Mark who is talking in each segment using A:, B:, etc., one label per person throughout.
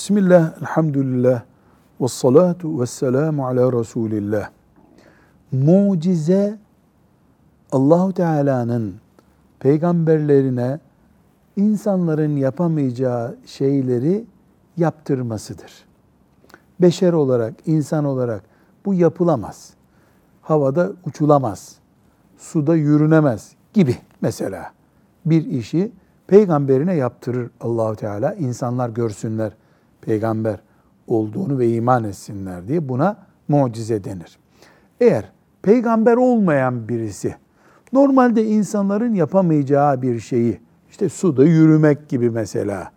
A: Bismillah, elhamdülillah, ve salatu ve selamu ala Resulillah. Mucize, Allahu Teala'nın peygamberlerine insanların yapamayacağı şeyleri yaptırmasıdır. Beşer olarak, insan olarak bu yapılamaz. Havada uçulamaz, suda yürünemez gibi mesela bir işi peygamberine yaptırır Allahu Teala. İnsanlar görsünler peygamber olduğunu ve iman etsinler diye buna mucize denir. Eğer peygamber olmayan birisi normalde insanların yapamayacağı bir şeyi işte suda yürümek gibi mesela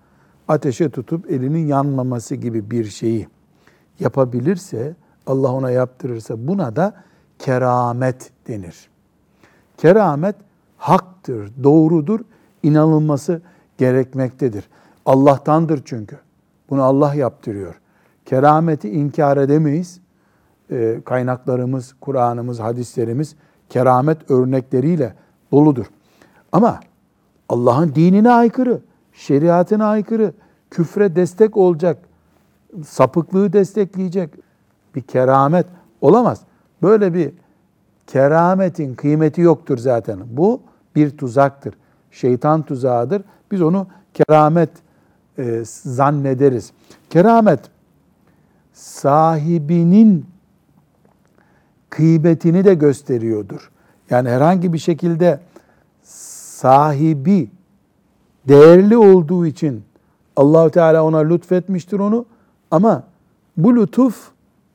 A: ateşe tutup elinin yanmaması gibi bir şeyi yapabilirse Allah ona yaptırırsa buna da keramet denir. Keramet haktır, doğrudur, inanılması gerekmektedir. Allah'tandır çünkü. Bunu Allah yaptırıyor. Kerameti inkar edemeyiz. E, kaynaklarımız, Kur'an'ımız, hadislerimiz keramet örnekleriyle doludur. Ama Allah'ın dinine aykırı, şeriatına aykırı, küfre destek olacak, sapıklığı destekleyecek bir keramet olamaz. Böyle bir kerametin kıymeti yoktur zaten. Bu bir tuzaktır. Şeytan tuzağıdır. Biz onu keramet e, zannederiz. Keramet sahibinin kıymetini de gösteriyordur. Yani herhangi bir şekilde sahibi değerli olduğu için Allahu Teala ona lütfetmiştir onu ama bu lütuf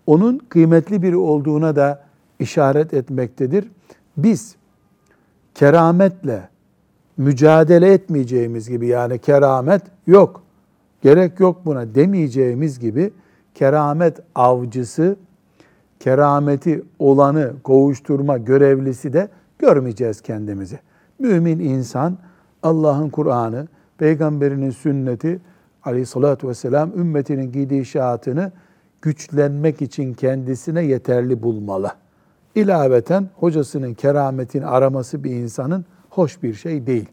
A: onun kıymetli biri olduğuna da işaret etmektedir. Biz kerametle mücadele etmeyeceğimiz gibi yani keramet yok, gerek yok buna demeyeceğimiz gibi keramet avcısı, kerameti olanı kovuşturma görevlisi de görmeyeceğiz kendimizi. Mümin insan Allah'ın Kur'an'ı, peygamberinin sünneti aleyhissalatü vesselam ümmetinin gidişatını güçlenmek için kendisine yeterli bulmalı. İlaveten hocasının kerametini araması bir insanın hoş bir şey değil.